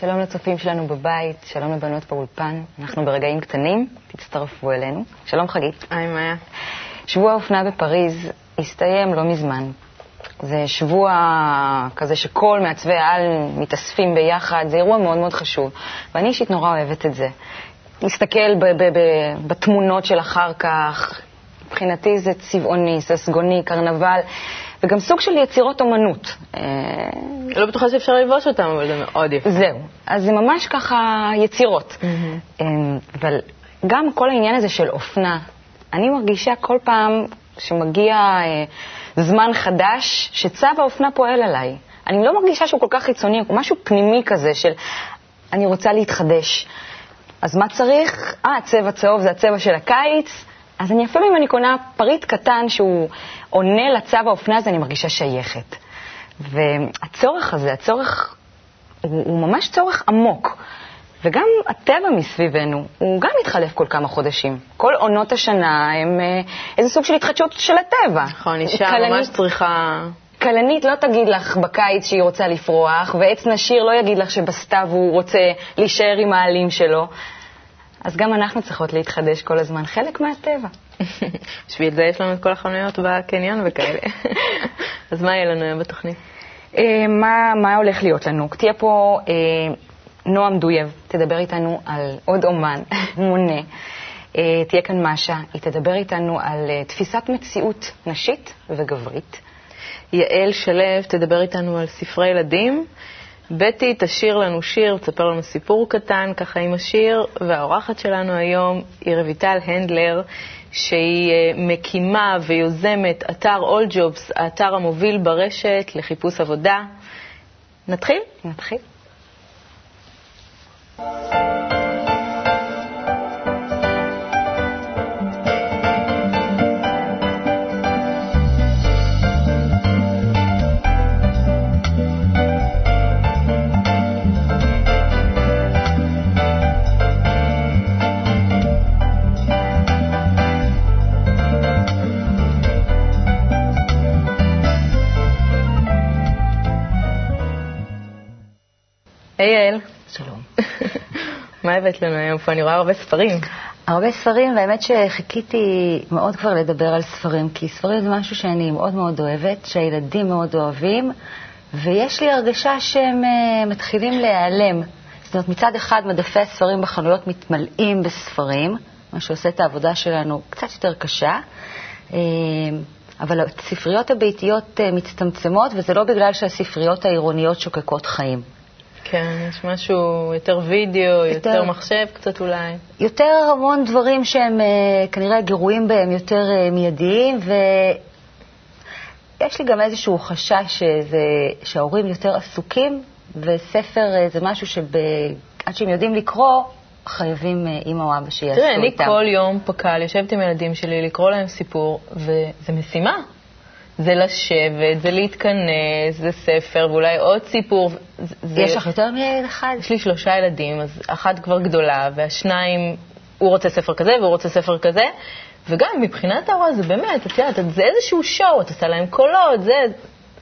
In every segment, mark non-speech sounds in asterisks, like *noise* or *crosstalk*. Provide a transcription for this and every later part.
שלום לצופים שלנו בבית, שלום לבנות באולפן. אנחנו ברגעים קטנים, תצטרפו אלינו. שלום חגית. היי, מאיה. שבוע האופנה בפריז הסתיים לא מזמן. זה שבוע כזה שכל מעצבי העל מתאספים ביחד, זה אירוע מאוד מאוד חשוב. ואני אישית נורא אוהבת את זה. להסתכל בתמונות של אחר כך, מבחינתי זה צבעוני, ססגוני, קרנבל, וגם סוג של יצירות אומנות. אה, לא בטוחה שאפשר ללבוש אותם, אבל זה מאוד יפה. זהו. אז זה ממש ככה יצירות. אמ, אבל גם כל העניין הזה של אופנה, אני מרגישה כל פעם שמגיע אה, זמן חדש, שצו האופנה פועל עליי. אני לא מרגישה שהוא כל כך חיצוני, הוא משהו פנימי כזה של אני רוצה להתחדש. אז מה צריך? אה, צבע צהוב זה הצבע של הקיץ, אז אני אפילו אם אני קונה פריט קטן שהוא עונה לצו האופנה הזה, אני מרגישה שייכת. והצורך הזה, הצורך, הוא, הוא ממש צורך עמוק. וגם הטבע מסביבנו, הוא גם מתחלף כל כמה חודשים. כל עונות השנה הם אה, איזה סוג של התחדשות של הטבע. נכון, אישה כלנית- ממש צריכה... כלנית לא תגיד לך בקיץ שהיא רוצה לפרוח, ועץ נשיר לא יגיד לך שבסתיו הוא רוצה להישאר עם העלים שלו. אז גם אנחנו צריכות להתחדש כל הזמן, חלק מהטבע. *laughs* בשביל זה יש לנו את כל החנויות בקניון וכאלה. *laughs* אז מה יהיה לנו היום בתוכנית? אה, מה, מה הולך להיות לנו? תהיה פה אה, נועם דויב, תדבר איתנו על עוד אומן, *laughs* מונה. אה, תהיה כאן משה, היא תדבר איתנו על אה, תפיסת מציאות נשית וגברית. יעל שלו תדבר איתנו על ספרי ילדים. בטי תשאיר לנו שיר, תספר לנו סיפור קטן ככה עם השיר, והאורחת שלנו היום היא רויטל הנדלר, שהיא אה, מקימה ויוזמת אתר All Jobs, האתר המוביל ברשת לחיפוש עבודה. נתחיל? נתחיל. היי יעל, שלום. *laughs* מה הבאת לנו היום פה? אני רואה הרבה ספרים. הרבה ספרים, והאמת שחיכיתי מאוד כבר לדבר על ספרים, כי ספרים זה משהו שאני מאוד מאוד אוהבת, שהילדים מאוד אוהבים, ויש לי הרגשה שהם uh, מתחילים להיעלם. זאת אומרת, מצד אחד מדפי הספרים בחנויות מתמלאים בספרים, מה שעושה את העבודה שלנו קצת יותר קשה, uh, אבל הספריות הביתיות uh, מצטמצמות, וזה לא בגלל שהספריות העירוניות שוקקות חיים. כן, יש משהו יותר וידאו, יותר, יותר- מחשב קצת אולי. יותר המון דברים שהם uh, כנראה גירויים בהם יותר uh, מיידיים, ויש לי גם איזשהו חשש שזה, שההורים יותר עסוקים, וספר uh, זה משהו שעד שהם יודעים לקרוא, חייבים אימא או אבא שיעשו תראה, אני איתם. כל יום פק"ל יושבת עם הילדים שלי לקרוא להם סיפור, וזה משימה. זה לשבת, זה להתכנס, זה ספר, ואולי עוד סיפור. זה- יש לך יותר מילד אחד? יש לי שלושה ילדים, אז אחת כבר גדולה, והשניים, הוא רוצה ספר כזה והוא רוצה ספר כזה, וגם מבחינת ההוראה זה באמת, את יודעת, זה איזשהו שואו, את עושה להם קולות, זה...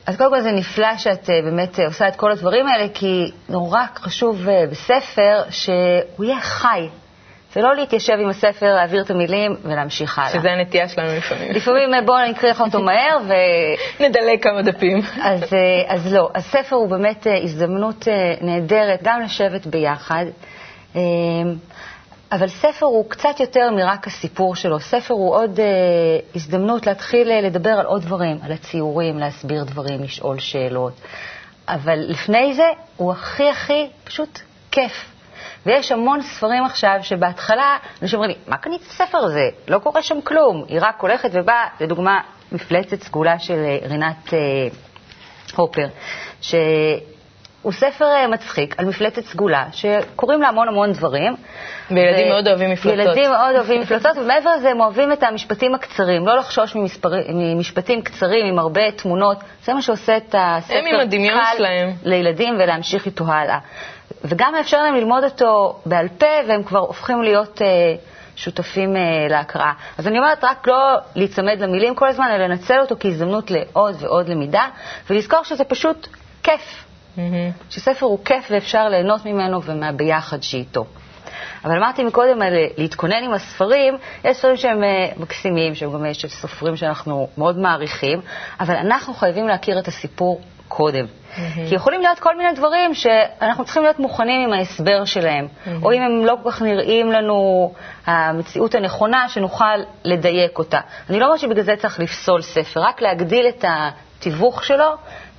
אז קודם כל זה נפלא שאת אה, באמת אה, עושה את כל הדברים האלה, כי נורא חשוב אה, בספר שהוא יהיה חי. זה לא להתיישב עם הספר, להעביר את המילים ולהמשיך הלאה. שזה הנטייה שלנו לפעמים. לפעמים אה, בואו נקריא לך אותו מהר, ו... *laughs* נדלג כמה דפים. אז, אה, אז לא. הספר הוא באמת אה, הזדמנות נהדרת גם לשבת ביחד, אבל ספר הוא קצת יותר מרק הסיפור שלו. ספר הוא עוד אה, הזדמנות להתחיל אה, לדבר על עוד דברים, על הציורים, להסביר דברים, לשאול שאלות. אבל לפני זה הוא הכי הכי פשוט כיף. ויש המון ספרים עכשיו שבהתחלה אנשים אומרים לי, מה קנית את הספר הזה? לא קורה שם כלום. היא רק הולכת ובאה, לדוגמה, מפלצת סגולה של אה, רינת אה, הופר, שהוא ספר אה, מצחיק על מפלצת סגולה, שקוראים לה המון המון דברים. וילדים ו- מאוד אוהבים מפלצות. ילדים מאוד אוהבים מפלצות, ומעבר לזה הם אוהבים את המשפטים הקצרים, לא לחשוש ממספרי- ממשפטים קצרים עם הרבה תמונות, זה מה שעושה את הספר קל. לילדים ולהמשיך איתו הלאה. וגם מאפשר להם ללמוד אותו בעל פה, והם כבר הופכים להיות אה, שותפים אה, להקראה. אז אני אומרת, רק לא להיצמד למילים כל הזמן, אלא לנצל אותו כהזדמנות לעוד ועוד למידה, ולזכור שזה פשוט כיף. Mm-hmm. שספר הוא כיף ואפשר ליהנות ממנו ומהביחד שאיתו. אבל אמרתי מקודם על להתכונן עם הספרים, יש ספרים שהם אה, מקסימים, שהם גם יש סופרים שאנחנו מאוד מעריכים, אבל אנחנו חייבים להכיר את הסיפור קודם. Mm-hmm. כי יכולים להיות כל מיני דברים שאנחנו צריכים להיות מוכנים עם ההסבר שלהם, mm-hmm. או אם הם לא כל כך נראים לנו המציאות הנכונה, שנוכל לדייק אותה. אני לא אומרת שבגלל זה צריך לפסול ספר, רק להגדיל את התיווך שלו,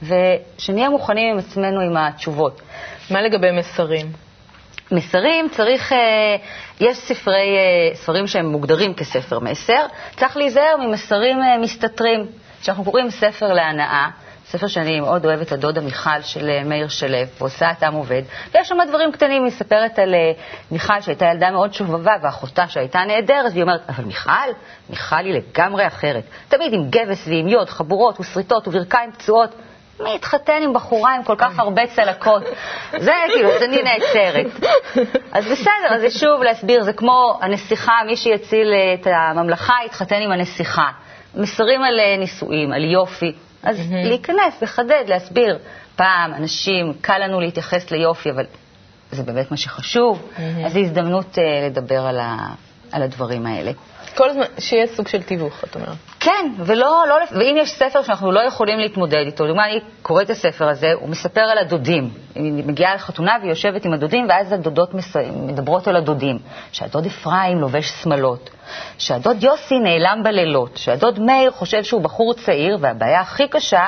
ושנהיה מוכנים עם עצמנו עם התשובות. מה לגבי מסרים? מסרים צריך, אה, יש ספרי, אה, ספרים שהם מוגדרים כספר מסר, צריך להיזהר ממסרים אה, מסתתרים. כשאנחנו קוראים ספר להנאה, ספר שאני מאוד אוהבת, הדודה מיכל של מאיר שלו, והוצאת עם עובד, ויש שם דברים קטנים, היא מספרת על מיכל שהייתה ילדה מאוד שובבה, ואחותה שהייתה נהדרת, והיא אומרת, אבל מיכל, מיכל היא לגמרי אחרת. תמיד עם גבס ועם יוד, חבורות ושריטות וברכיים פצועות. מי התחתן עם בחורה עם כל כך הרבה צלקות? זה כאילו, אז אני נעצרת. אז בסדר, אז זה שוב להסביר, זה כמו הנסיכה, מי שיציל את הממלכה יתחתן עם הנסיכה. מסרים על אה, נישואים, על יופי. אז להיכנס, לחדד, להסביר. פעם, אנשים, קל לנו להתייחס ליופי, אבל זה באמת מה שחשוב, אז זו הזדמנות uh, לדבר על, ה, על הדברים האלה. כל הזמן, שיהיה סוג של תיווך, את אומרת. כן, ולא, לא, ואם יש ספר שאנחנו לא יכולים להתמודד איתו, לדוגמה, אני קוראת את הספר הזה, הוא מספר על הדודים. היא מגיעה לחתונה והיא יושבת עם הדודים, ואז הדודות מדברות על הדודים. שהדוד אפרים לובש שמלות, שהדוד יוסי נעלם בלילות, שהדוד מאיר חושב שהוא בחור צעיר, והבעיה הכי קשה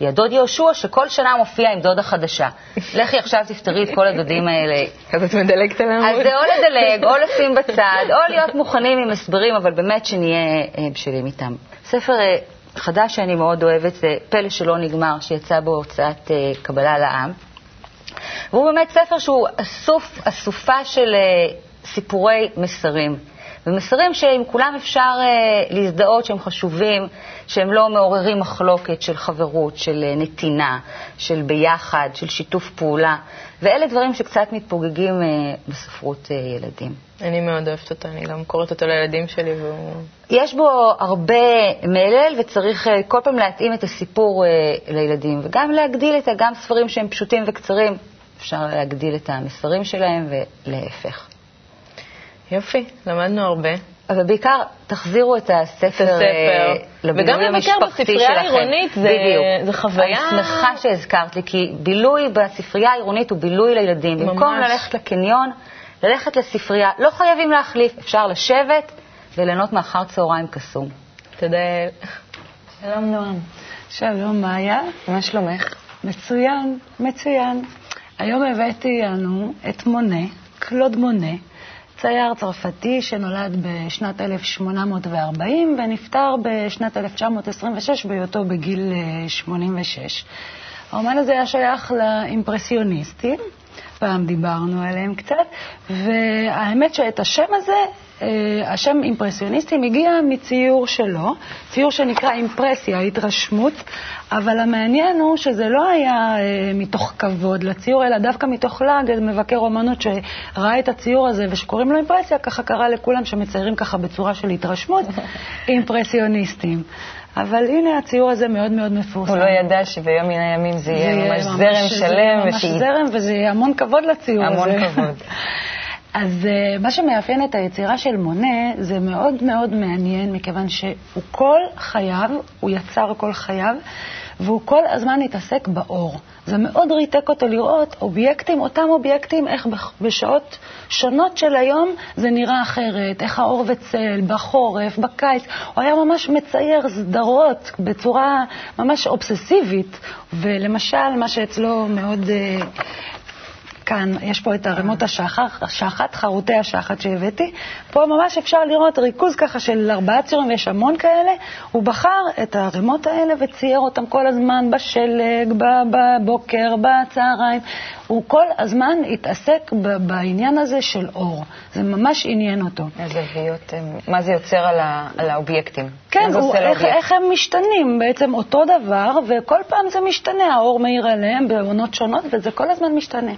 היא הדוד יהושע, שכל שנה מופיע עם דודה חדשה. לכי עכשיו תפתרי את כל הדודים האלה. אז את מדלגת על העמוד. אז זה או לדלג, או לשים בצד, או להיות מוכנים עם הסברים, אבל באמת שנהיה אה, בשלים איתם. ספר אה, חדש שאני מאוד אוהבת זה פלא שלא נגמר, שיצא בהוצאת אה, קבלה לעם. והוא באמת ספר שהוא אסוף, אסופה של סיפורי מסרים. ומסרים שעם כולם אפשר uh, להזדהות שהם חשובים, שהם לא מעוררים מחלוקת של חברות, של uh, נתינה, של ביחד, של שיתוף פעולה. ואלה דברים שקצת מתפוגגים uh, בספרות uh, ילדים. אני מאוד אוהבת אותו, אני גם קוראת אותו לילדים שלי והוא... יש בו הרבה מלל וצריך uh, כל פעם להתאים את הסיפור uh, לילדים, וגם להגדיל את ה... גם ספרים שהם פשוטים וקצרים, אפשר להגדיל את המסרים שלהם ולהפך. יופי, למדנו הרבה. אבל בעיקר תחזירו את הספר, את הספר. אה, לבילוי המשפחתי שלכם. וגם לבקר בספרייה העירונית זה, זה חוויה... אני שמחה שהזכרת לי, כי בילוי בספרייה העירונית הוא בילוי לילדים. ממש. במקום ללכת לקניון, ללכת לספרייה. לא חייבים להחליף, אפשר לשבת וליהנות מאחר צהריים קסום. תודה. שלום נועם. שלום מאיה. מה שלומך? מצוין, מצוין. היום הבאתי לנו את מונה, קלוד מונה. צייר צרפתי שנולד בשנת 1840 ונפטר בשנת 1926 בהיותו בגיל 86. אה, האומן הזה היה שייך לאימפרסיוניסטים, פעם דיברנו עליהם קצת, והאמת שאת השם הזה אה, השם אימפרסיוניסטים הגיע מציור שלו, ציור שנקרא אימפרסיה, התרשמות, אבל המעניין הוא שזה לא היה אה, מתוך כבוד לציור, אלא דווקא מתוך לעג, מבקר אומנות שראה את הציור הזה ושקוראים לו אימפרסיה, ככה קרה לכולם שמציירים ככה בצורה של התרשמות, *laughs* אימפרסיוניסטים. אבל הנה הציור הזה מאוד מאוד מפורסם. הוא לא ידע שביום מן הימים זה יהיה ממש זרם שלם. ממש זרם, וזה יהיה המון כבוד לציור הזה. המון כבוד. *laughs* אז uh, מה שמאפיין את היצירה של מונה זה מאוד מאוד מעניין, מכיוון שהוא כל חייו, הוא יצר כל חייו, והוא כל הזמן התעסק באור. זה מאוד ריתק אותו לראות אובייקטים, אותם אובייקטים, איך בשעות שונות של היום זה נראה אחרת, איך האור וצל, בחורף, בקיץ. הוא היה ממש מצייר סדרות בצורה ממש אובססיבית, ולמשל, מה שאצלו מאוד... Uh, כאן, יש פה את ערימות השחת, חרוטי השחת שהבאתי. פה ממש אפשר לראות ריכוז ככה של ארבעה ציורים, ויש המון כאלה. הוא בחר את הערימות האלה וצייר אותם כל הזמן בשלג, בבוקר, בצהריים. הוא כל הזמן התעסק בעניין הזה של אור. זה ממש עניין אותו. הזוויות, מה זה יוצר על, ה, על האובייקטים? כן, הוא, איך, איך הם משתנים, בעצם אותו דבר, וכל פעם זה משתנה, האור מאיר עליהם בעונות שונות, וזה כל הזמן משתנה.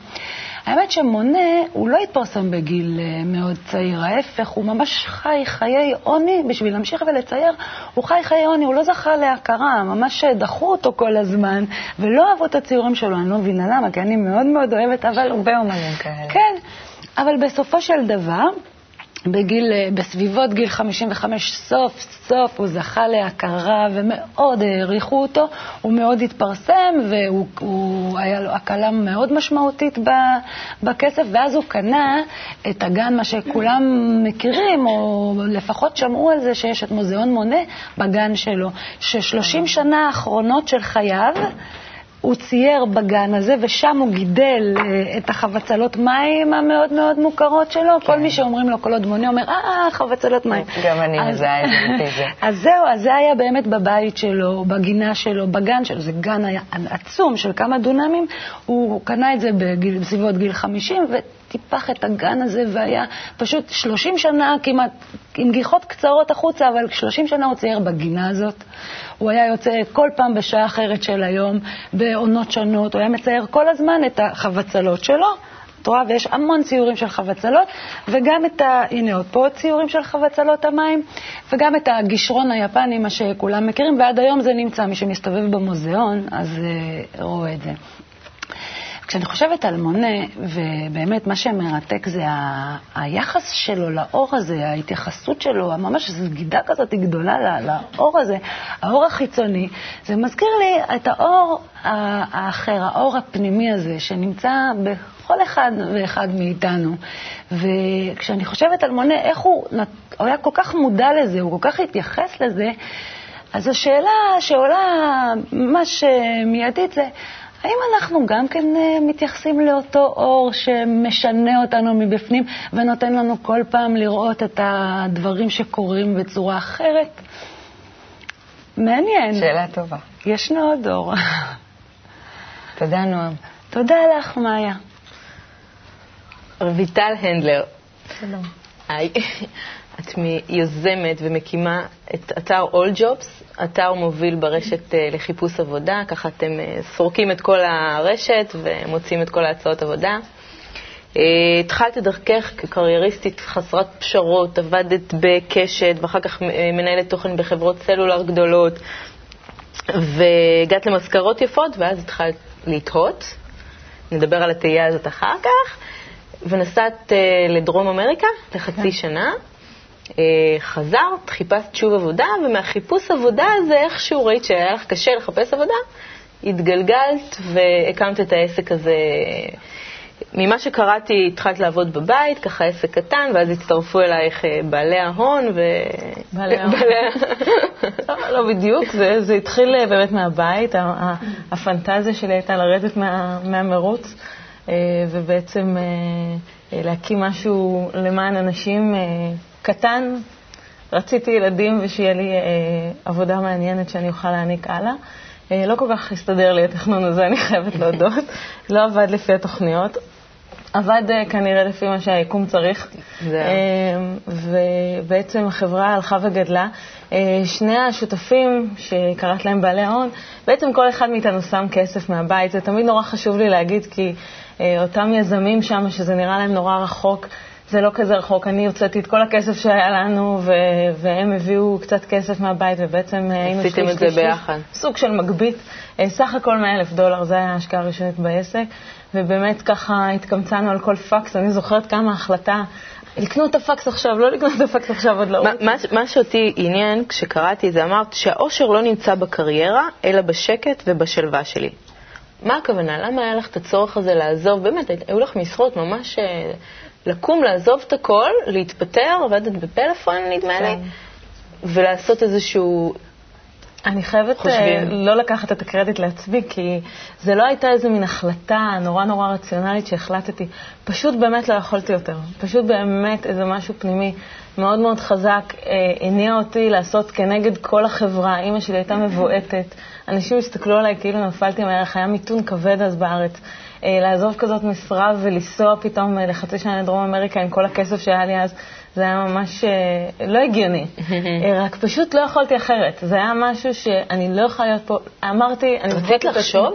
האמת שמונה, הוא לא התפרסם בגיל אה, מאוד צעיר, ההפך, הוא ממש חי חיי עוני, בשביל להמשיך ולצייר, הוא חי חיי עוני, הוא לא זכה להכרה, ממש דחו אותו כל הזמן, ולא אהבו את הציורים שלו, אני לא מבינה למה, כי אני מאוד מאוד אוהבת, אבל... הרבה אומנים כאלה. כן, אבל בסופו של דבר, בגיל, אה, בסביבות גיל 55, סוף סוף הוא זכה להכרה ומאוד העריכו אותו, הוא מאוד התפרסם והיה לו הקלה מאוד משמעותית בכסף, ואז הוא קנה את הגן, מה שכולם מכירים, או לפחות שמעו על זה שיש את מוזיאון מונה בגן שלו, ש-30 שנה האחרונות של חייו, הוא צייר בגן הזה, ושם הוא גידל אה, את החבצלות מים המאוד מאוד מוכרות שלו. כן. כל מי שאומרים לו קולות מונה אומר, אה, חבצלות מים. גם אני מזהה את זה. *laughs* אז זהו, אז זה היה באמת בבית שלו, בגינה שלו, בגן שלו. זה גן היה עצום של כמה דונמים. הוא קנה את זה בסביבות גיל 50, טיפח את הגן הזה והיה פשוט 30 שנה כמעט, עם גיחות קצרות החוצה, אבל 30 שנה הוא צייר בגינה הזאת. הוא היה יוצא כל פעם בשעה אחרת של היום, בעונות שונות, הוא היה מצייר כל הזמן את החבצלות שלו. את רואה? ויש המון ציורים של חבצלות, וגם את ה... הנה עוד פה ציורים של חבצלות המים, וגם את הגישרון היפני, מה שכולם מכירים, ועד היום זה נמצא. מי שמסתובב במוזיאון, אז uh, רואה את זה. כשאני חושבת על מונה, ובאמת מה שמרתק זה ה... היחס שלו לאור הזה, ההתייחסות שלו, ממש סגידה כזאת גדולה לאור הזה, האור החיצוני, זה מזכיר לי את האור האחר, האור הפנימי הזה, שנמצא בכל אחד ואחד מאיתנו. וכשאני חושבת על מונה, איך הוא, הוא היה כל כך מודע לזה, הוא כל כך התייחס לזה, אז השאלה שעולה ממש מיידית זה, האם אנחנו גם כן אה, מתייחסים לאותו אור שמשנה אותנו מבפנים ונותן לנו כל פעם לראות את הדברים שקורים בצורה אחרת? מעניין. שאלה טובה. ישנו עוד אור. *laughs* תודה, נועם. תודה לך, מאיה. רויטל הנדלר. שלום. היי. את יוזמת ומקימה את אתר All Jobs, אתר מוביל ברשת אה, לחיפוש עבודה, ככה אתם אה, סורקים את כל הרשת ומוצאים את כל ההצעות עבודה. אה, התחלת את דרכך כקרייריסטית חסרת פשרות, עבדת בקשת ואחר כך מנהלת תוכן בחברות סלולר גדולות, והגעת למזכרות יפות ואז התחלת לתהות. נדבר על התהייה הזאת אחר כך. ונסעת לדרום אמריקה לחצי כן. שנה. אה, חזרת, חיפשת שוב עבודה, ומהחיפוש עבודה הזה איכשהו ראית שהיה לך קשה לחפש עבודה, התגלגלת והקמת את העסק הזה. ממה שקראתי, התחלת לעבוד בבית, ככה עסק קטן, ואז הצטרפו אלייך אה, בעלי ההון ו... בעלי ההון. לא, לא בדיוק, זה, זה התחיל אה, באמת מהבית. הפנטזיה שלי הייתה לרדת מה, מהמרוץ, ובעצם להקים משהו למען אנשים קטן, רציתי ילדים ושיהיה לי אה, עבודה מעניינת שאני אוכל להעניק הלאה. אה, לא כל כך הסתדר לי התכנון הזה, אני חייבת להודות. *laughs* לא עבד לפי התוכניות. עבד אה, כנראה לפי מה שהיקום צריך. אה, ובעצם החברה הלכה וגדלה. אה, שני השותפים, שקראת להם בעלי ההון, בעצם כל אחד מאיתנו שם כסף מהבית. זה תמיד נורא חשוב לי להגיד, כי אה, אותם יזמים שם, שזה נראה להם נורא רחוק, זה לא כזה רחוק. אני הוצאתי את כל הכסף שהיה לנו, ו- והם הביאו קצת כסף מהבית, ובעצם אה, היינו עשיתם את זה ביחד. סוג של מגבית. אה, סך הכל 100 אלף דולר, זה היה ההשקעה הראשונית בעסק, ובאמת ככה התקמצנו על כל פקס. אני זוכרת כמה החלטה לקנות את הפקס עכשיו, לא לקנות את הפקס עכשיו, עוד לא. מה, מה שאותי עניין כשקראתי את זה, אמרת שהאושר לא נמצא בקריירה, אלא בשקט ובשלווה שלי. מה הכוונה? למה היה לך את הצורך הזה לעזוב? באמת, היו לך משרות ממש אה, לקום, לעזוב את הכל, להתפטר, עובדת בפלאפון, נדמה לי, כן. ולעשות איזשהו... אני חייבת uh, לא לקחת את הקרדיט לעצמי, כי זה לא הייתה איזו מין החלטה נורא נורא רציונלית שהחלטתי. פשוט באמת לא יכולתי יותר. פשוט באמת איזה משהו פנימי מאוד מאוד חזק uh, הניע אותי לעשות כנגד כל החברה. אימא שלי הייתה מבועטת, אנשים הסתכלו עליי כאילו נפלתי מהערך, היה מיתון כבד אז בארץ. אה, לעזוב כזאת משרה ולנסוע פתאום אה, לחצי שנה לדרום אמריקה עם כל הכסף שהיה לי אז, זה היה ממש אה, לא הגיוני. *laughs* רק פשוט לא יכולתי אחרת. זה היה משהו שאני לא יכולה להיות פה. אמרתי, אני... רצית לחשוב?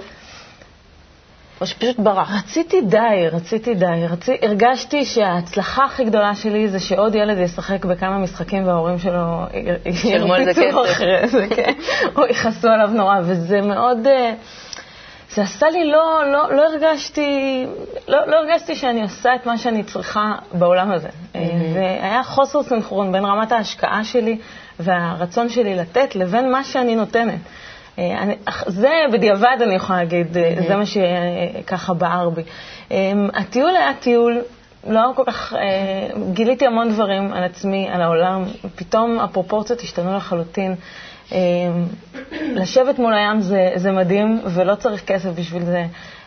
או שפשוט ברח? רציתי די, רציתי די. רצ... הרגשתי שההצלחה הכי גדולה שלי זה שעוד ילד ישחק בכמה משחקים וההורים שלו ירביצו אחרי זה, כן, או יכעסו עליו נורא, וזה מאוד... אה, זה עשה לי, לא, לא, לא הרגשתי, לא, לא הרגשתי שאני עושה את מה שאני צריכה בעולם הזה. Mm-hmm. והיה חוסר סנכרון בין רמת ההשקעה שלי והרצון שלי לתת לבין מה שאני נותנת. אה, אני, זה בדיעבד אני יכולה להגיד, mm-hmm. זה מה שככה בער בי. הטיול היה טיול לא כל כך, גיליתי המון דברים על עצמי, על העולם, פתאום הפרופורציות השתנו לחלוטין. אמ, לשבת מול הים זה, זה מדהים, ולא צריך כסף בשביל זה.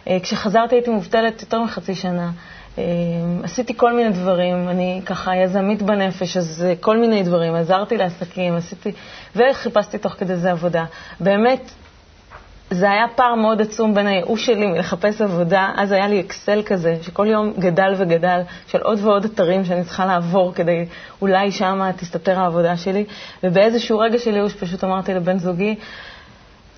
אה, כשחזרתי הייתי מובטלת יותר מחצי שנה. אמ, עשיתי כל מיני דברים, אני ככה יזמית בנפש, אז אה, כל מיני דברים, עזרתי לעסקים, עשיתי, וחיפשתי תוך כדי זה עבודה. באמת, זה היה פער מאוד עצום בין הייאוש שלי מלחפש עבודה, אז היה לי אקסל כזה, שכל יום גדל וגדל, של עוד ועוד אתרים שאני צריכה לעבור כדי אולי שם תסתתר העבודה שלי, ובאיזשהו רגע של ייאוש פשוט אמרתי לבן זוגי,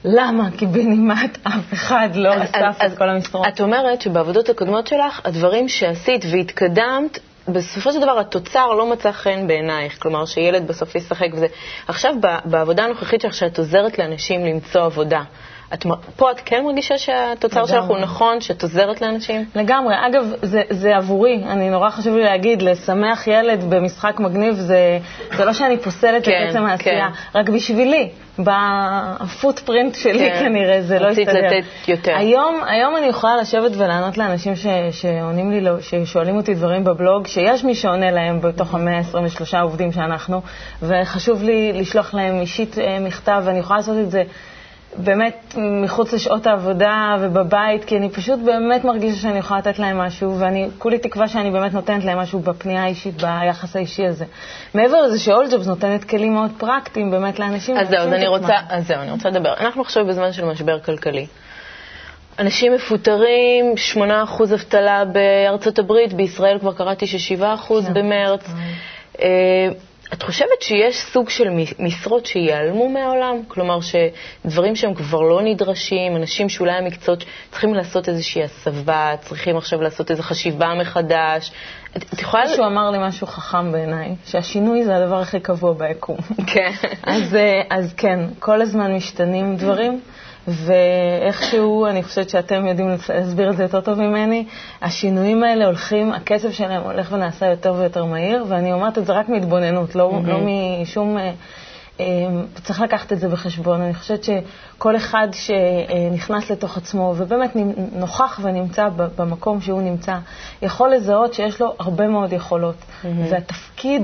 למה קיבינימט אף אחד לא אסף את כל המשרות? את אומרת שבעבודות הקודמות שלך, הדברים שעשית והתקדמת, בסופו של דבר התוצר לא מצא חן בעינייך, כלומר שילד בסוף ישחק וזה. עכשיו, בעבודה הנוכחית שלך, שאת עוזרת לאנשים למצוא עבודה, את, פה את כן מרגישה שהתוצר שלך הוא נכון, שאת עוזרת לאנשים? לגמרי. אגב, זה, זה עבורי, אני נורא חשוב לי להגיד, לשמח ילד במשחק מגניב, זה, זה לא שאני פוסלת כן, את עצם העשייה, כן. רק בשבילי. בפוטפרינט שלי כן. כנראה זה לא יסתדר. רצית לתת יותר. היום, היום אני יכולה לשבת ולענות לאנשים ש, שעונים לי, ששואלים אותי דברים בבלוג, שיש מי שעונה להם בתוך המאה ה-23 עובדים שאנחנו, וחשוב לי לשלוח להם אישית אה, מכתב, ואני יכולה לעשות את זה באמת מחוץ לשעות העבודה ובבית, כי אני פשוט באמת מרגישה שאני יכולה לתת להם משהו, ואני כולי תקווה שאני באמת נותנת להם משהו בפנייה האישית, ביחס האישי הזה. מעבר לזה שאולג'ובס נותנת כלים מאוד פרקטיים באמת לאנשים. אז זהו, אז אני רוצה, אז זהו, אני רוצה לדבר. אנחנו עכשיו בזמן של משבר כלכלי. אנשים מפוטרים, 8% אבטלה בארצות הברית, בישראל כבר קראתי ש-7% כן. במרץ. את חושבת שיש סוג של משרות שייעלמו מהעולם? כלומר, שדברים שהם כבר לא נדרשים, אנשים שאולי המקצועות צריכים לעשות איזושהי הסבה, צריכים עכשיו לעשות איזו חשיבה מחדש. את יכולה... מישהו אמר לי משהו חכם בעיניי, שהשינוי זה הדבר הכי קבוע ביקום. כן. אז, אה, אז כן, כל הזמן משתנים דברים. ואיכשהו, אני חושבת שאתם יודעים להסביר את זה יותר טוב ממני, השינויים האלה הולכים, הקצב שלהם הולך ונעשה יותר ויותר מהיר, ואני אומרת את זה רק מהתבוננות, לא, mm-hmm. לא משום... אה, אה, צריך לקחת את זה בחשבון. אני חושבת שכל אחד שנכנס לתוך עצמו ובאמת נוכח ונמצא במקום שהוא נמצא, יכול לזהות שיש לו הרבה מאוד יכולות. Mm-hmm. והתפקיד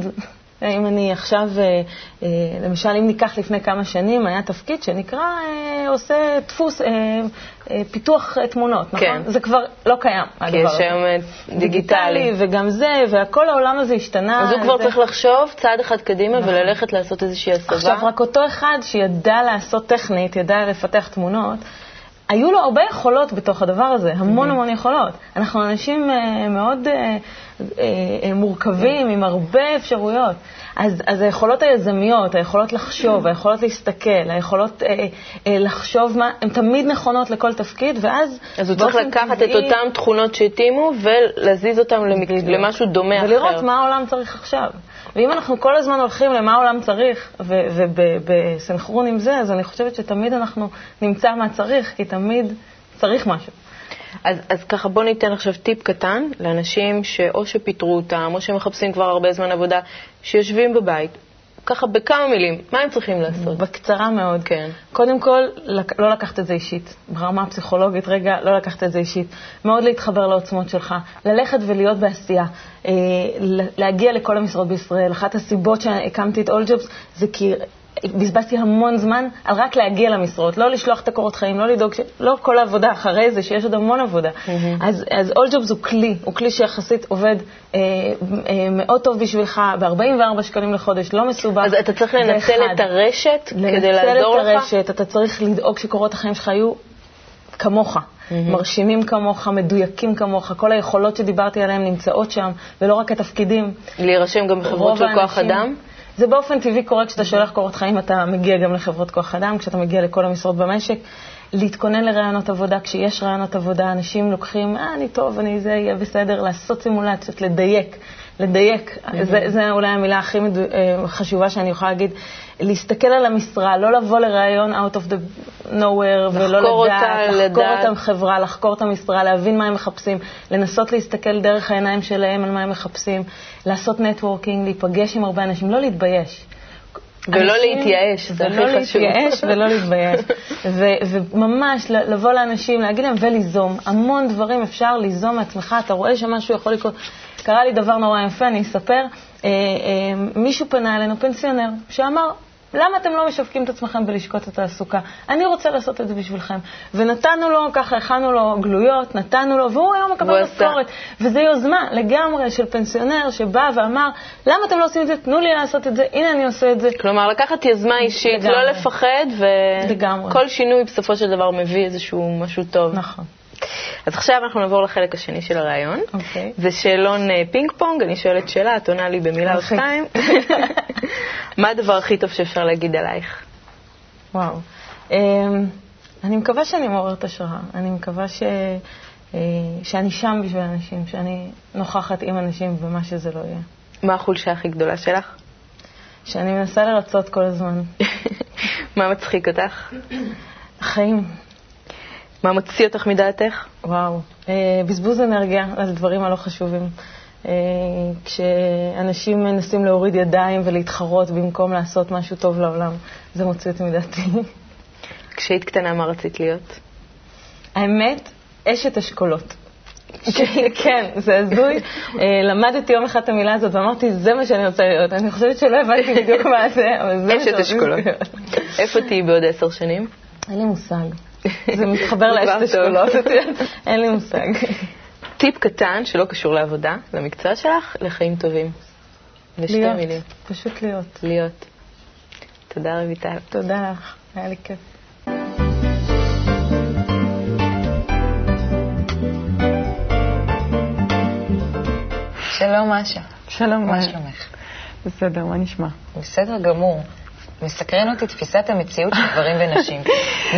אם אני עכשיו, אה, אה, למשל, אם ניקח לפני כמה שנים, היה תפקיד שנקרא, אה, עושה דפוס, פיתוח תמונות, נכון? כן. זה כבר לא קיים, הדבר הזה. כי יש היום דיגיטלי. וגם זה, וכל העולם הזה השתנה. אז הוא כבר זה... צריך לחשוב צעד אחד קדימה נכון. וללכת לעשות איזושהי הסבה. עכשיו, רק אותו אחד שידע לעשות טכנית, ידע לפתח תמונות, היו לו הרבה יכולות בתוך הדבר הזה, המון המון יכולות. אנחנו אנשים מאוד מורכבים, עם הרבה אפשרויות. אז, אז היכולות היזמיות, היכולות לחשוב, היכולות להסתכל, היכולות אה, אה, לחשוב מה, הן תמיד נכונות לכל תפקיד, ואז... אז הוא צריך לקחת טבעי, את אותן תכונות שהתאימו ולהזיז אותן למק... למשהו דומה ולראות אחר. ולראות מה העולם צריך עכשיו. ואם אנחנו כל הזמן הולכים למה העולם צריך, ובסנכרון עם זה, אז אני חושבת שתמיד אנחנו נמצא מה צריך, כי תמיד צריך משהו. אז, אז ככה בוא ניתן עכשיו טיפ קטן לאנשים שאו שפיטרו אותם, או שמחפשים כבר הרבה זמן עבודה, שיושבים בבית. ככה בכמה מילים, מה הם צריכים לעשות? בקצרה מאוד. כן. קודם כל, לא לקחת את זה אישית. ברמה הפסיכולוגית, רגע, לא לקחת את זה אישית. מאוד להתחבר לעוצמות שלך, ללכת ולהיות בעשייה, אה, להגיע לכל המשרות בישראל. אחת הסיבות שהקמתי את All Jobs זה כי בזבזתי המון זמן על רק להגיע למשרות, לא לשלוח את הקורות חיים, לא לדאוג, ש... לא כל העבודה אחרי זה, שיש עוד המון עבודה. Mm-hmm. אז, אז All Jobs הוא כלי, הוא כלי שיחסית עובד אה, אה, מאוד טוב בשבילך, ב-44 שקלים לחודש, לא מסובך. אז אתה צריך לנצל את הרשת כדי לעזור לך? לנצל את הרשת, אתה צריך לדאוג שקורות החיים שלך יהיו כמוך. Mm-hmm. מרשימים כמוך, מדויקים כמוך, כל היכולות שדיברתי עליהן נמצאות שם, ולא רק התפקידים. להירשם גם בחברות של כוח אדם? זה באופן טבעי קורה כשאתה שולח קורות חיים, אתה מגיע גם לחברות כוח אדם, כשאתה מגיע לכל המשרות במשק. להתכונן לרעיונות עבודה. כשיש רעיונות עבודה, אנשים לוקחים, אה, אני טוב, אני זה, יהיה בסדר, לעשות סימולציות, לדייק. לדייק, mm-hmm. זה, זה אולי המילה הכי מדו, אה, חשובה שאני יכולה להגיד, להסתכל על המשרה, לא לבוא לראיון out of the nowhere ולא לדעת, אותה, לחקור לדעת. את החברה, לחקור את המשרה, להבין מה הם מחפשים, לנסות להסתכל דרך העיניים שלהם על מה הם מחפשים, לעשות נטוורקינג, להיפגש עם הרבה אנשים, לא להתבייש. ולא אנשים- להתייאש, זה ולא הכי חשוב. להתייאש ולא להתבייש. *laughs* ו- וממש לבוא לאנשים, להגיד להם וליזום. המון דברים אפשר ליזום מעצמך, אתה רואה שמשהו יכול לקרות. קרה לי דבר נורא יפה, אני אספר. אה, אה, מישהו פנה אלינו, פנסיונר, שאמר, למה אתם לא משווקים את עצמכם בלשכות התעסוקה? אני רוצה לעשות את זה בשבילכם. ונתנו לו, ככה הכנו לו גלויות, נתנו לו, והוא היום מקבל. משכורת. וזו יוזמה לגמרי של פנסיונר שבא ואמר, למה אתם לא עושים את זה? תנו לי לעשות את זה, הנה אני עושה את זה. כלומר, לקחת יזמה אישית, לגמרי. לא לפחד. וכל שינוי בסופו של דבר מביא איזשהו משהו טוב. נכון. אז עכשיו אנחנו נעבור לחלק השני של הרעיון. אוקיי. זה שאלון אה, פינג פונג, אני שואלת שאלה, את עונה לי במילה או אוקיי. שתיים. *laughs* מה הדבר הכי טוב שאפשר להגיד עלייך? וואו. אמ, אני מקווה שאני מעוררת השראה. אני מקווה ש... אה, שאני שם בשביל אנשים, שאני נוכחת עם אנשים ומה שזה לא יהיה. מה החולשה הכי גדולה שלך? שאני מנסה לרצות כל הזמן. *laughs* מה מצחיק אותך? החיים, מה מוציא אותך מדעתך? וואו. אה, בזבוז אנרגיה על דברים הלא חשובים. אה, כשאנשים מנסים להוריד ידיים ולהתחרות במקום לעשות משהו טוב לעולם, זה מוציא אותי מדעתי. כשהיית קטנה, מה רצית להיות? האמת, אשת אשכולות. *laughs* כן, זה הזוי. אה, למדתי יום אחד את המילה הזאת ואמרתי, זה מה שאני רוצה להיות. אני חושבת שלא הבנתי בדיוק מה זה, אבל זה מה אשת שרציתי אשכולות. להיות. איפה תהיי בעוד עשר שנים? אין לי מושג. זה מתחבר לאשת טוב. אשכולות? *laughs* אין לי מושג. טיפ קטן שלא קשור לעבודה, למקצוע שלך, לחיים טובים. בשתי להיות, מילים. פשוט להיות. להיות. תודה, רויטל. תודה לך, היה לי כיף. שלום, משה. שלום, מה שלומך? בסדר, מה נשמע? בסדר גמור. מסקרן אותי תפיסת המציאות של גברים ונשים.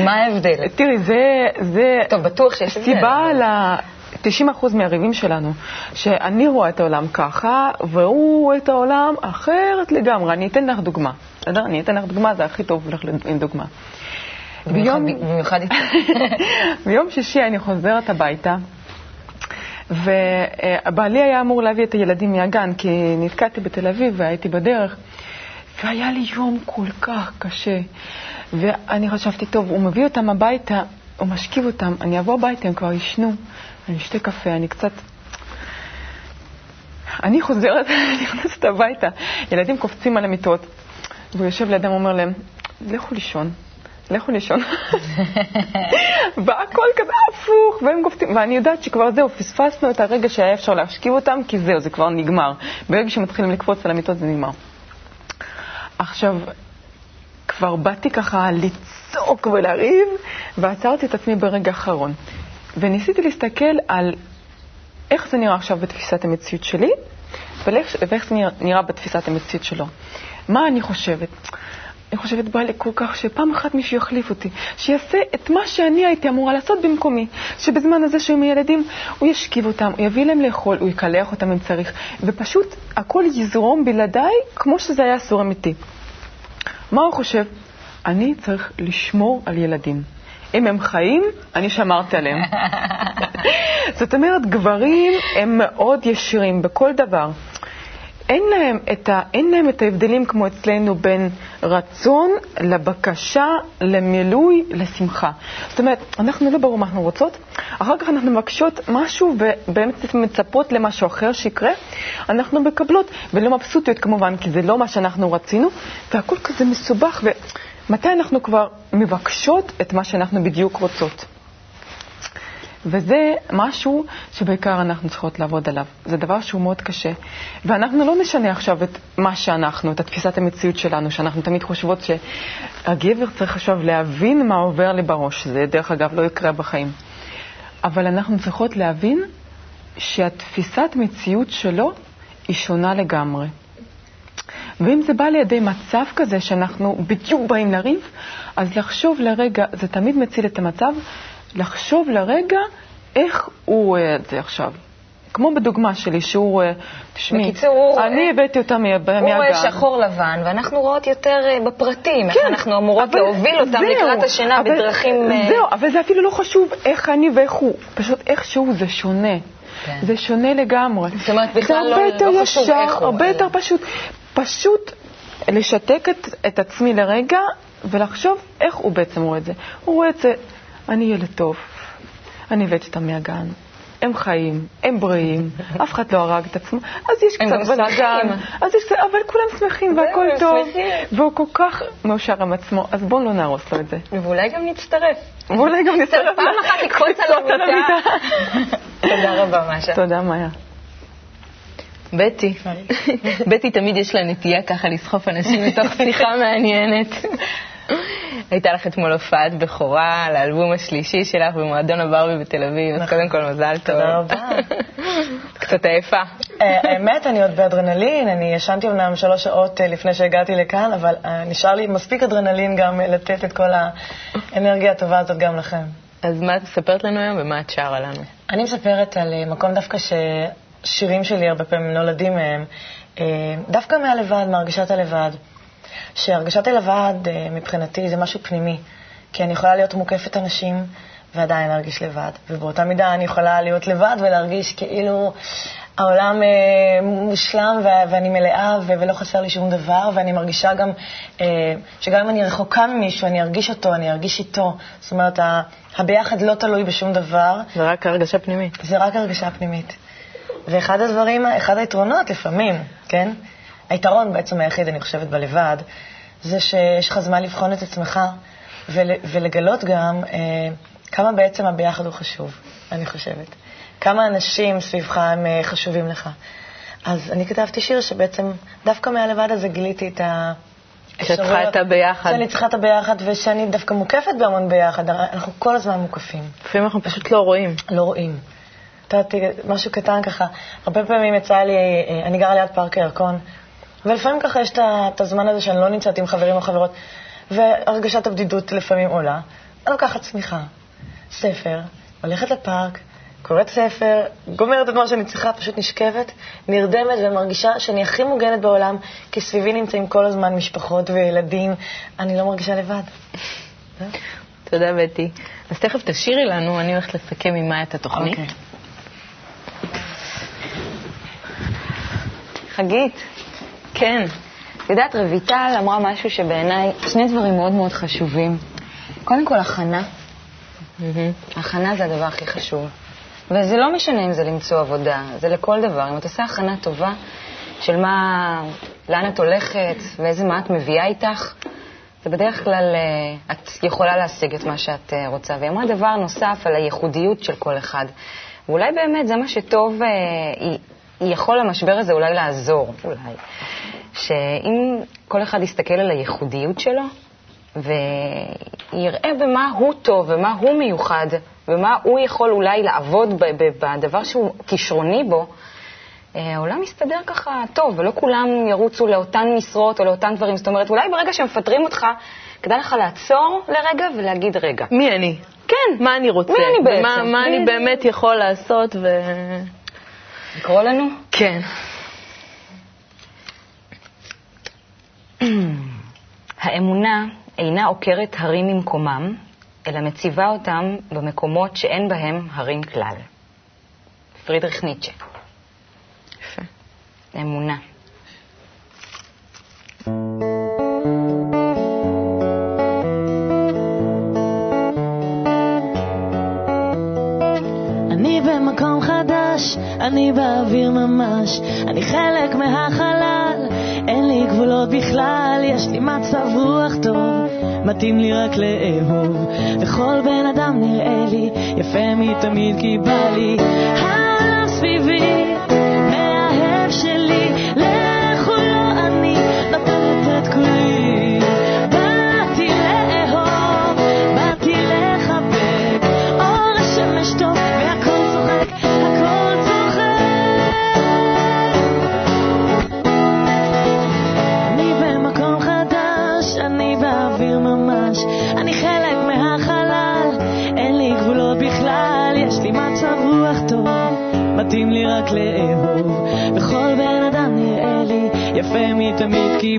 מה ההבדל? תראי, זה, זה טוב, בטוח שיש הבדל. סיבה ל-90% מהריבים שלנו, שאני רואה את העולם ככה, והוא רואה את העולם אחרת לגמרי. אני אתן לך דוגמה, בסדר? אני אתן לך דוגמה, זה הכי טוב לך עם דוגמה. במיוחד- ביום- במיוחד איתי. *laughs* ביום שישי אני חוזרת הביתה, ובעלי היה אמור להביא את הילדים מהגן, כי נתקעתי בתל אביב והייתי בדרך, והיה לי יום כל כך קשה. ואני חשבתי, טוב, הוא מביא אותם הביתה, הוא משכיב אותם, אני אבוא הביתה, הם כבר ישנו, אני אשתה קפה, אני קצת... אני חוזרת, *laughs* נכנסת הביתה, ילדים קופצים על המיטות, והוא יושב לידם, אומר להם, לכו לישון. לכו לישון. *laughs* והכל כזה הפוך, והם קופצים, ואני יודעת שכבר זהו, פספסנו את הרגע שהיה אפשר להשכיב אותם, כי זהו, זה כבר נגמר. ברגע שמתחילים לקפוץ על המיטות זה נגמר. עכשיו, כבר באתי ככה לצעוק ולריב, ועצרתי את עצמי ברגע האחרון. וניסיתי להסתכל על איך זה נראה עכשיו בתפיסת המציאות שלי, ואיך, זה נראה בתפיסת המציאות שלו. מה אני חושבת? אני חושבת, בא לי כל כך שפעם אחת מישהו יחליף אותי, שיעשה את מה שאני הייתי אמורה לעשות במקומי, שבזמן הזה שהוא עם הילדים, הוא ישכיב אותם, הוא יביא להם לאכול, הוא יקלח אותם אם צריך, ופשוט הכל יזרום בלעדיי כמו שזה היה אסור אמיתי. מה הוא חושב? אני צריך לשמור על ילדים. אם הם חיים, אני שמרתי עליהם. *laughs* זאת אומרת, גברים הם מאוד ישירים בכל דבר. אין להם, את ה, אין להם את ההבדלים כמו אצלנו בין רצון לבקשה, למילוי, לשמחה. זאת אומרת, אנחנו לא ברור מה אנחנו רוצות, אחר כך אנחנו מבקשות משהו ובאמת מצפות למשהו אחר שיקרה, אנחנו מקבלות, ולא מבסוטיות כמובן, כי זה לא מה שאנחנו רצינו, והכל כזה מסובך, ומתי אנחנו כבר מבקשות את מה שאנחנו בדיוק רוצות? וזה משהו שבעיקר אנחנו צריכות לעבוד עליו. זה דבר שהוא מאוד קשה. ואנחנו לא נשנה עכשיו את מה שאנחנו, את תפיסת המציאות שלנו, שאנחנו תמיד חושבות שהגבר צריך עכשיו להבין מה עובר לי בראש. זה דרך אגב לא יקרה בחיים. אבל אנחנו צריכות להבין שהתפיסת מציאות שלו היא שונה לגמרי. ואם זה בא לידי מצב כזה שאנחנו בדיוק באים לריב, אז לחשוב לרגע, זה תמיד מציל את המצב, לחשוב לרגע איך הוא רואה את זה עכשיו. כמו בדוגמה שלי, שהוא, אה, תשמעי, בקיצור, אני הבאתי אותה מה- מהגן. הוא רואה שחור לבן, ואנחנו רואות יותר אה, בפרטים, איך כן, אנחנו אמורות אבל להוביל אותם זהו, לקראת השינה אבל- בדרכים... אה, זהו, אבל זה אפילו לא חשוב איך אני ואיך הוא, פשוט איכשהו זה שונה. כן. זה שונה לגמרי. זאת אומרת, בכלל זה לא- הרבה יותר לא חשוב ישר, איך הוא, הרבה אלא- יותר פשוט. פשוט לשתק את, את עצמי לרגע ולחשוב איך הוא בעצם רואה את זה. הוא רואה את זה, אני ילד טוב, אני הבאתי אותם מהגן. הם חיים, הם בריאים, *laughs* אף אחד לא הרג את עצמו, אז יש קצת בלאגן, שמחים. אז יש קצת, אבל כולם שמחים והכל טוב. והוא כל כך מאושר עם עצמו, אז בואו לא נהרוס לו את זה. ואולי גם נצטרף. ואולי גם נצטרף פעם אחת לקפוץ על המיטה. תודה רבה, משה. תודה, מאיה. בטי, *laughs* בטי תמיד יש לה נטייה ככה לסחוף אנשים לתוך שיחה מעניינת. הייתה לך אתמול הופעת בכורה על האלבום השלישי שלך במועדון הברבי בתל אביב, אז קודם כל מזל טוב. תודה רבה. *laughs* קצת עייפה. אה, האמת, אני עוד באדרנלין, אני ישנתי אמנם שלוש שעות אה, לפני שהגעתי לכאן, אבל אה, נשאר לי מספיק אדרנלין גם לתת את כל האנרגיה הטובה הזאת גם לכם. אז מה את מספרת לנו היום ומה את שרה לנו? אני מספרת על מקום דווקא ששירים שלי הרבה פעמים נולדים מהם, דווקא מהלבד, מהרגשת הלבד. שהרגשת הלבד אה, מבחינתי זה משהו פנימי, כי אני יכולה להיות מוקפת אנשים ועדיין להרגיש לבד, ובאותה מידה אני יכולה להיות לבד ולהרגיש כאילו העולם אה, מושלם ו- ואני מלאה ו- ולא חסר לי שום דבר, ואני מרגישה גם אה, שגם אם אני רחוקה ממישהו, אני ארגיש אותו, אני ארגיש איתו. זאת אומרת, ה- הביחד לא תלוי בשום דבר, זה רק הרגשה פנימית. זה רק הרגשה פנימית. ואחד הדברים, אחד היתרונות לפעמים, כן? היתרון בעצם היחיד, אני חושבת, בלבד, זה שיש לך זמן לבחון את עצמך ול, ולגלות גם אה, כמה בעצם הביחד הוא חשוב, אני חושבת. כמה אנשים סביבך הם אה, חשובים לך. אז אני כתבתי שיר שבעצם דווקא מהלבד הזה גיליתי את ה... שאת צריכה את הביחד. שאני צריכה את הביחד, ושאני דווקא מוקפת בהמון ביחד. אנחנו כל הזמן מוקפים. לפעמים אנחנו פשוט לא רואים. לא רואים. את יודעת, משהו קטן ככה. הרבה פעמים יצא לי, אה, אני גרה ליד פארק הירקון, ולפעמים ככה יש את הזמן הזה שאני לא נמצאת עם חברים או חברות, והרגשת הבדידות לפעמים עולה. אני לוקחת צמיחה, ספר, הולכת לפארק, קוראת ספר, גומרת את מה שאני צריכה, פשוט נשכבת, נרדמת ומרגישה שאני הכי מוגנת בעולם, כי סביבי נמצאים כל הזמן משפחות וילדים, אני לא מרגישה לבד. תודה, בטי. אז תכף תשאירי לנו, אני הולכת לסכם עם מאיה את התוכנית. אוקיי. חגית, כן. את יודעת, רויטל אמרה משהו שבעיניי, שני דברים מאוד מאוד חשובים. קודם כל, הכנה. מהמם. הכנה זה הדבר הכי חשוב. וזה לא משנה אם זה למצוא עבודה, זה לכל דבר. אם את עושה הכנה טובה של מה, לאן את הולכת ואיזה מה את מביאה איתך, זה בדרך כלל, אה, את יכולה להשיג את מה שאת אה, רוצה. והיא אמרה דבר נוסף על הייחודיות של כל אחד. ואולי באמת זה מה שטוב, אה, היא יכול למשבר הזה אולי לעזור, אולי. שאם כל אחד יסתכל על הייחודיות שלו, ויראה במה הוא טוב ומה הוא מיוחד, ומה הוא יכול אולי לעבוד בדבר שהוא כישרוני בו, אה, העולם מסתדר ככה טוב, ולא כולם ירוצו לאותן משרות או לאותם דברים. זאת אומרת, אולי ברגע שמפטרים אותך, כדאי לך לעצור לרגע ולהגיד, רגע, מי אני? כן, מה אני רוצה? מי אני בעצם? מה, מה אני באמת יכול לעשות ו... לקרוא לנו? כן. האמונה אינה עוקרת הרים ממקומם, אלא מציבה אותם במקומות שאין בהם הרים כלל. פרידריך ניטשה. יפה. אמונה. אני אני באוויר ממש, אני חלק מהחלל, אין לי גבולות בכלל, יש לי מצב רוח טוב, מתאים לי רק לאהוב, וכל בן אדם נראה לי יפה מתמיד כי בא לי. העולם סביבי, יפה מתמיד כי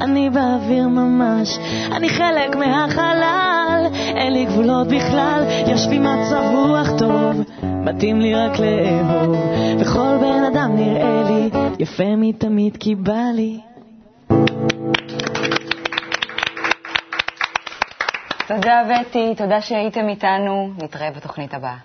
אני באוויר ממש, אני חלק מהחלל, אין לי גבולות בכלל, יש בי מצב רוח טוב, מתאים לי רק לאהוב, וכל בן אדם נראה לי יפה מתמיד כי בא לי. תודה, בטי, תודה שהייתם איתנו. נתראה בתוכנית הבאה.